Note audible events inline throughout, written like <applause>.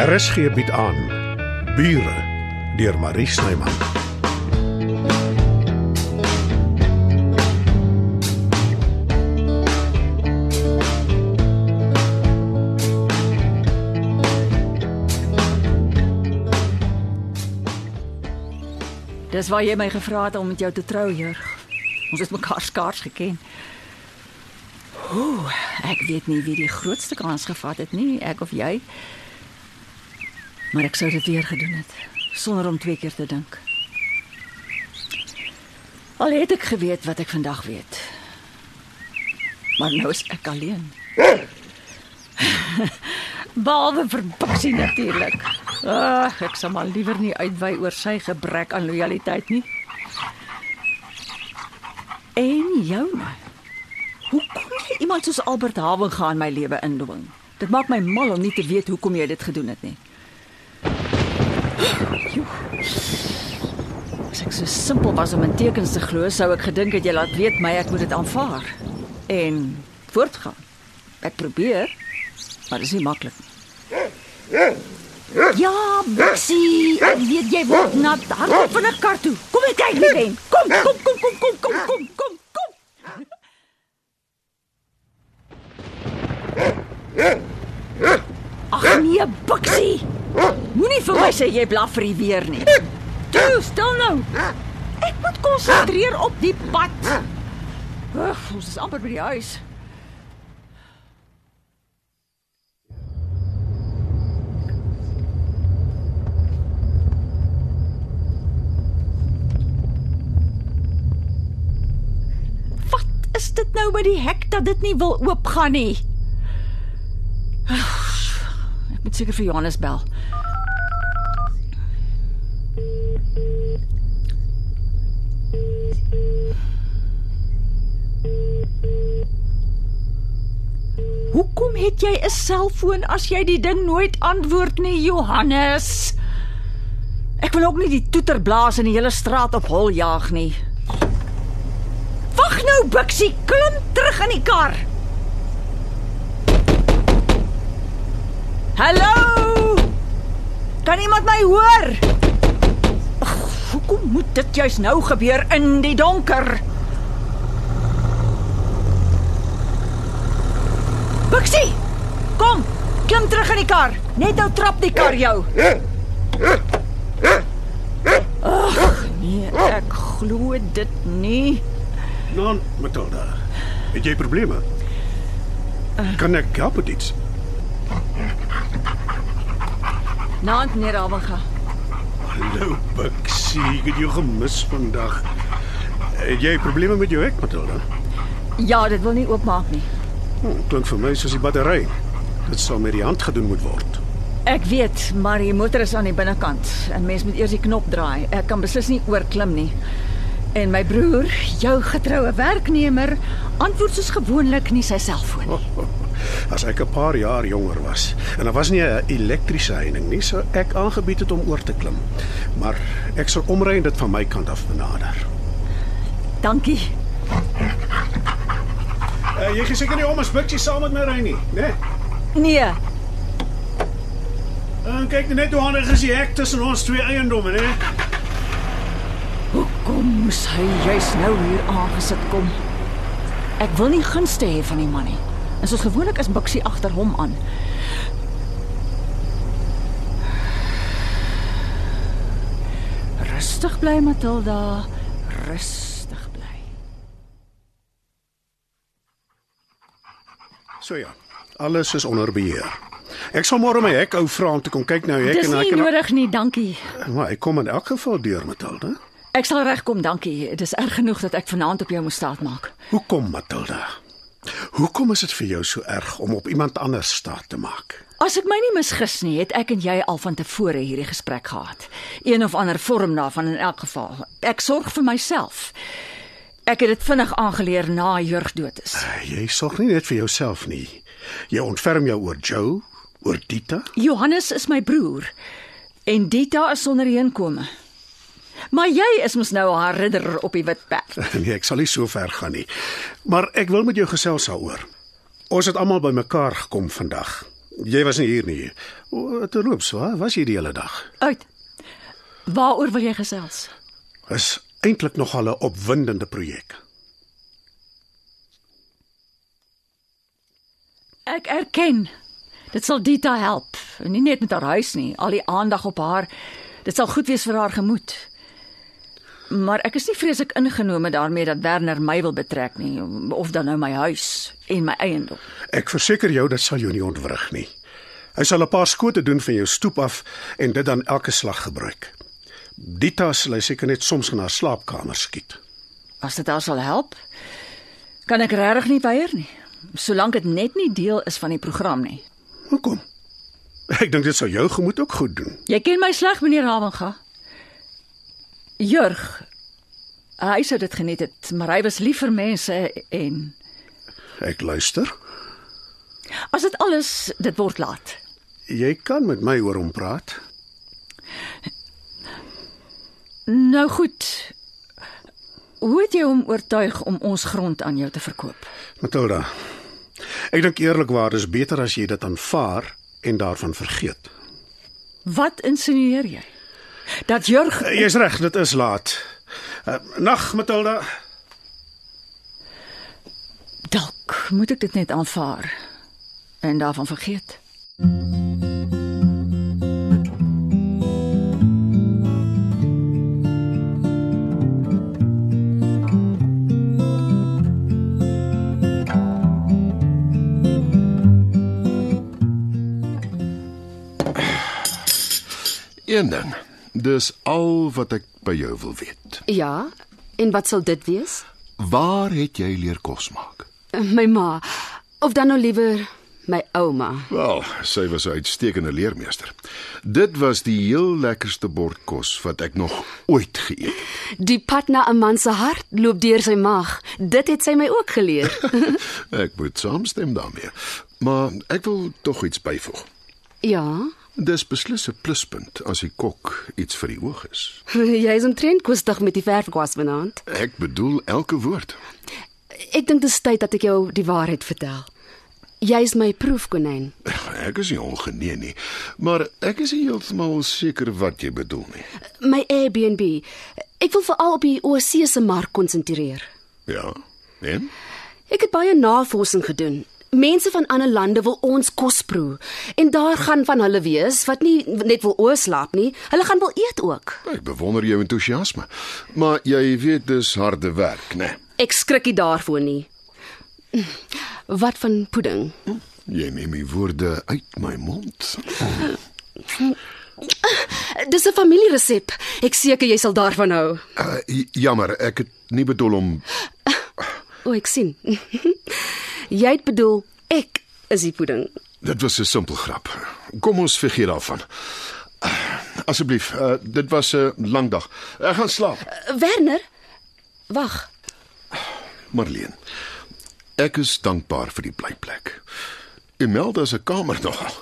RSG bied aan Bure deur Marie Snyman. Dis waar jy my gevra het om met jou te trou, Jurg. Ons het mekaar skaars geken. Ooh, ek weet nie wie die grootste kans gevat het nie, ek of jy. Maar ek sou dit weer gedoen het sonder om twee keer te dink. Al het ek geweet wat ek vandag weet. Maar nou is ek alleen. <laughs> Behalwe vir Bixie natuurlik. Ag, ek sal maar liewer nie uitwy oor sy gebrek aan lojaliteit nie. En joune. Hoe kon jy iemand soos Albert Hawen gaan my lewe indwing? Dit maak my mal om nie te weet hoekom jy dit gedoen het nie. As ek so simpel was om in tekens te glo, sou ek gedink het jy laat weet my ek moet dit aanvaar en voortgaan. Ek probeer, maar dit is nie maklik nie. Ja, Bixie, weet jy word nat. Hardop van 'n kar toe. Kom ek kyk nie ben. Kom, kom, kom, kom, kom, kom, kom, kom, kom. Ag nee, Bixie. Moenie vir my sê jy blaf vir die weer nie. Toe, stil nou. Ek moet konsentreer op die pad. Ag, ons is amper by die huis. Wat is dit nou by die hek dat dit nie wil oopgaan nie? Ek moet seker vir Johannes bel. Hoekom het jy 'n selfoon as jy die ding nooit antwoord nie, Johannes? Ek wil ook nie die toeter blaas en die hele straat op hol jaag nie. Wag nou, Bixie, klim terug in die kar. Hallo? Kan iemand my hoor? Ag, hoekom moet dit juis nou gebeur in die donker? Bixie, kom, klim terug in die kar. Net nou trap die kar jou. Ag, nee, ek glo dit nie. Nou, Matilda, het jy probleme? Kan ek help met iets? Naand meneer Abelga. Hallo, Bixie, ek het jou gemis vandag. Het jy probleme met jou hek, Matilda? Ja, dit wil nie oopmaak nie. Hm, klink vir my soos die battery. Dit sal met die hand gedoen moet word. Ek weet, maar die motor is aan die binnekant en mens moet eers die knop draai. Ek kan beslis nie oorklim nie. En my broer, jou getroue werknemer, antwoord soos gewoonlik nie sy selfoon nie. As ek 'n paar jaar jonger was en daar was nie 'n elektriese heining nie, sou ek aangebied het om oor te klim. Maar ek sal omry en dit van my kant af benader. Dankie. Uh, jy geseker nie om as Bixie saam met my ry nie, né? Nee? Nee, En kyk net hoe handig is die hek tussen ons twee eiendomme, né? hoekom moes hy juis nou hier aangesit kom? Ek wil nie gunste hê van die man nie. En soos gewoonlik is Bixie agter hom aan. Rustig bly Matilda, rustig bly. So ja, alles is onder beheer. Ek sal môre my hek ou vra om te kom kyk na jou hek Dis en nie ek kan nodig nie, dankie. Maar ek kom in elk geval deur, Matilda. Ek sal regkom, dankie. Dit is erg genoeg dat ek vanaand op jou moet staat maak. Hoekom, Matilda? Hoekom is dit vir jou so erg om op iemand anders staat te maak? As ek my nie misgis nie, het ek en jy al van tevore hierdie gesprek gehad. Een of ander vorm daarvan in elk geval. Ek sorg vir myself. Ek het dit vinnig aangeleer na Jurg dood is. Jy sorg nie net vir jouself nie. Jy ontferm jou oor Joe, oor Dita. Johannes is my broer en Dita is sonder heenkome. Maar jy is mos nou haar ridder op die wit perd. <laughs> Nee, ek sal nie so ver gaan nie. Maar ek wil met jou gesels daaroor. Ons het almal bymekaar gekom vandag Jy was nie hier nie. Terloops, waar was jy die hele dag? Uit. Waaroor wil jy gesels? Is eintlik nogal 'n opwindende projek. Ek erken. Dit sal Dita help. En nie net met haar huis nie, al die aandag op haar. Dit sal goed wees vir haar gemoed. Maar ek is nie vreeslik ingenome daarmee dat Werner my wil betrek nie, of dan nou my huis en my eiendom. Ek verseker jou dit sal jou nie ontwrig nie. Hy sal 'n paar skote doen van jou stoep af en dit dan elke slag gebruik. Dita sal hy seker net soms in haar slaapkamer skiet. As dit haar sal help, kan ek regtig nie weier nie, solank dit net nie deel is van die program nie. Hoekom? Ek dink dit sou jou gemoed ook goed doen. Jy ken my sleg, meneer Havenga. Jurg. Hy sou dit geniet het, maar hy was lief vir mense en Ek luister. as dit alles dit word laat. Jy kan met my oor hom praat. Nou goed. Hoe het jy hom oortuig om ons grond aan jou te verkoop? Matilda. Ek dink eerlikwaar is beter as jy dit aanvaar en daarvan vergeet. Wat insinueer jy? Dat Jurg Uh, Jy's reg, dit is laat. Uh, nag Matilda. dalk moet ek dit net aanvaar en daarvan vergeet. Een ding. Dis al wat ek by jou wil weet. Ja, en wat sal dit wees? Waar het jy leer kos maak? My ma, of dan nou liewer my ouma. Wel, sy was 'n uitstekende leermeester. Dit was die heel lekkerste bord kos wat ek nog ooit geëet het. Die pad na 'n man se hart loop deur sy maag. Dit het sy my ook geleer. <laughs> <laughs> Ek moet saamstem daarmee. Maar ek wil tog iets byvoeg. ja, Dis beslis 'n pluspunt as die kok iets vir die oog is. <laughs> jy is omtrent koestig met die verfkwas vanaand. Ek bedoel elke woord. Ek dink dit is tyd dat ek jou die waarheid vertel. Jy's my proefkonyn. Ek is nie ongenee nie, maar ek is nie heeltemal seker wat jy bedoel nie. My Airbnb. Ek wil veral op die oorsee se mark konsentreer. Ja. En? Ek het baie navorsing gedoen. Mense van ander lande wil ons kos proe en daar gaan van hulle wees wat nie net wil oorslaap nie, hulle gaan wil eet ook. Ek bewonder jou entoesiasme. Maar jy weet dis harde werk, né? Ek skrik nie daarvoor nie. Wat van pudding? Jy neem die woorde uit my mond. Dis 'n familieresep. Ek seker jy sal daarvan hou. Uh, jammer, ek het nie bedoel om O, ek sien. Jy het bedoel ek is die pudding. Dit was 'n simpel grap. Kom ons vergeet daarvan. Uh, asseblief, uh, dit was 'n lang dag. Ek gaan slaap. Werner, wag. Marlene. Ek is dankbaar vir die blyplek. Imelda se kamer nogal.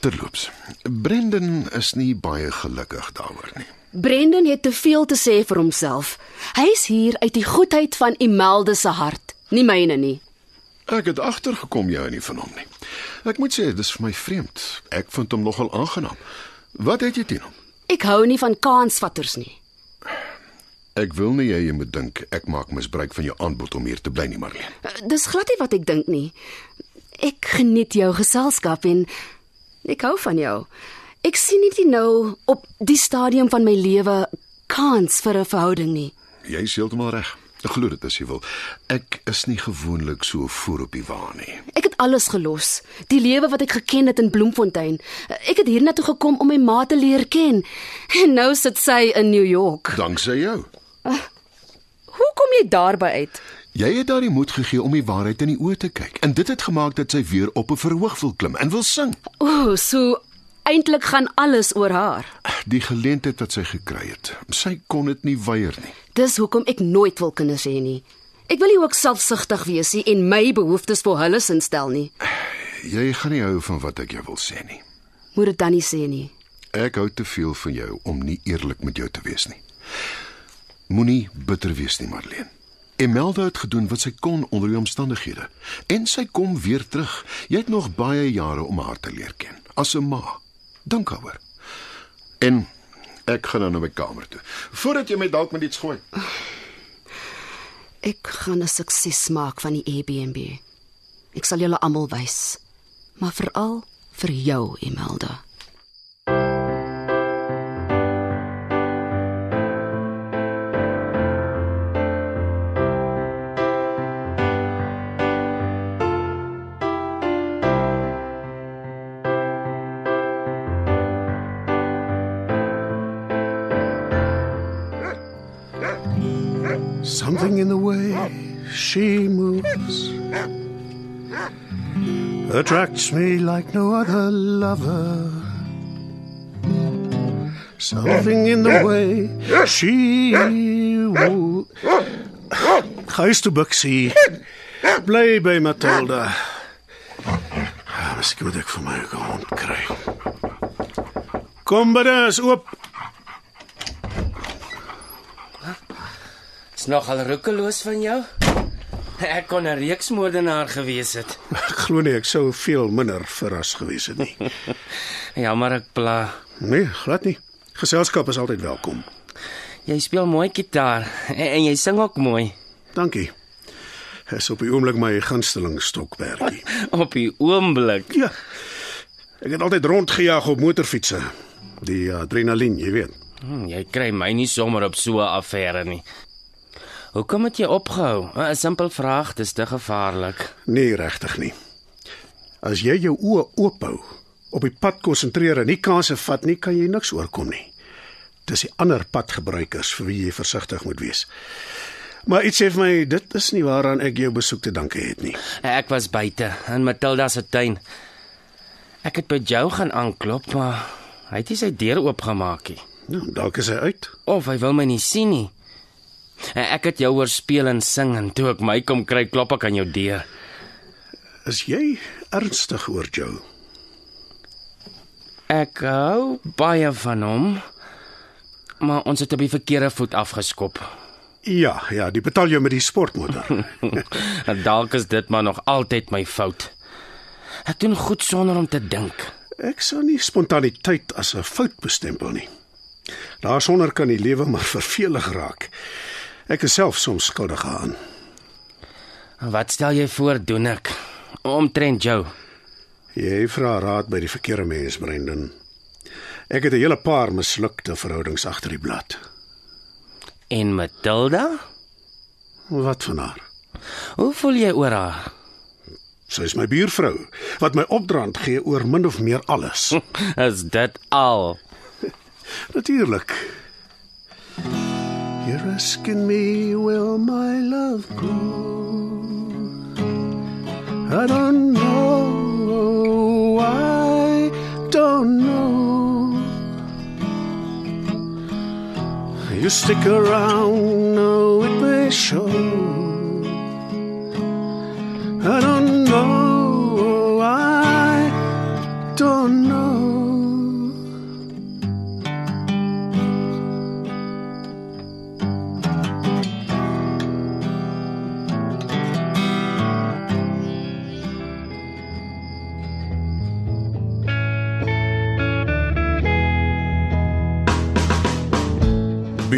Terloops. Brendan is nie baie gelukkig daaroor nie. Brendan het te veel te sê vir homself. Hy's hier uit die goedheid van Imelde se hart, nie myne nie. Ek het agtergekom jy hou nie van hom nie. Ek moet sê dis vir my vreemd. Ek vind hom nogal aangenaam. Wat het jy teen hom? Ek hou nie van kansvatters nie. Ek wil nie jy moet dink ek maak misbruik van jou aanbod om hier te bly nie, Marlene. Dis glad nie wat ek dink nie. Ek geniet jou geselskap en ek hou van jou. Ek sien nie nou op die stadium van my lewe kans vir 'n verhouding nie. Jy is heeltemal reg. Glo dit as jy wil. Ek is nie gewoonlik so voor op die wa nie. Ek het alles gelos. Die lewe wat ek geken het in Bloemfontein. Ek het hiernatoe gekom om my ma te leer ken. En nou sit sy in New York. Danksy jou. Hoe kom jy daarby uit? Jy het haar die moed gegee om die waarheid in die oë te kyk en dit het gemaak dat sy weer op 'n verhoog wil klim en wil sing. O, oh, so eintlik gaan alles oor haar. Die geleentheid wat sy gekry het. Sy kon dit nie weier nie. Dis hoekom ek nooit wil kinders hê nie. Ek wil nie ook selfsugtig wees nie en my behoeftes vir hulle instel nie. Jy gaan nie hou van wat ek jou wil sê nie. Moet dit dan nie sê nie. Ek hou te veel van jou om nie eerlik met jou te wees nie. Moenie bitter wees nie, Marlene. Imelda het gedoen wat sy kon onder die omstandighede en sy kom weer terug. Jy het nog baie jare om haar te leer ken as 'n ma. Dink daaroor. En ek gaan nou na my kamer toe. Voordat jy my dalk met iets gooi. <sighs> Ek gaan 'n sukses maak van die Airbnb. Ek sal julle almal wys, maar veral vir jou, Imelda. Something in the way she moves attracts me like no other lover. Something in the way she wo- Huis toe Buxie. Bly by Matilda. Ah, Miskien moet ek vir my 'n hond kry. Kom binne, is oop. Is nogal roekeloos van jou. Ek kon 'n reeksmoordenaar gewees het. <laughs> Ek glo nie ek sou veel minder verras gewees het nie. <laughs> Jammer ek pla. Nee, glad nie. Geselskap is altyd welkom. Jy speel mooi gitaar en, en jy sing ook mooi. Dankie. Is op die oomblik my gunsteling stokperdjie. <laughs> Op die oomblik. Ja. Ek het altyd rondgejaag op motorfietsse. Die adrenalien, jy weet. Hm, jy kry my nie sommer op so 'n affære nie. Hoekom het jy opgehou? 'n Simpel vraag, dis te gevaarlik. Nee, regtig nie. As jy jou oë oop hou, op die pad konsentreer en nie kansse vat nie, kan jy niks oorkom nie. Dis die ander padgebruikers vir wie jy versigtig moet wees. Maar iets sê vir my dit is nie waaraan ek jou besoek te danke het nie. Ek was buite in Matilda se tuin. Ek het by Jou gaan aanklop, maar hy het nie sy deur oopgemaak nie. Nou, dalk is hy uit. Of hy wil my nie sien nie. Ek het jou hoor speel en sing en toe ek my kom kry klop ek aan jou deur. Is jy ernstig oor Joe? Ek hou baie van hom. Maar ons het op die verkeerde voet afgeskop. Ja, ja, die betaal jou met die sportmotor. En <laughs> <laughs> dalk is dit maar nog altyd my fout. Ek doen goed sonder om te dink. Ek sou nie spontaniteit as 'n fout bestempel nie. Daarsonder kan die lewe maar vervelig raak. Ek is self soms skuldig aan. Wat stel jy voor doen ek? Omtrent jou. Jy vra raad by die verkeerde mens, Brendan. Ek het 'n hele paar mislukte verhoudings agter die blad. En Matilda? Wat van haar? Hoe voel jy oor haar? Sy is my buurvrou wat my opdraand gee oor min of meer alles. <laughs> Is dit al? Natuurlik. Asking me will my love go? I don't know. I don't know. You stick around, no, it may show.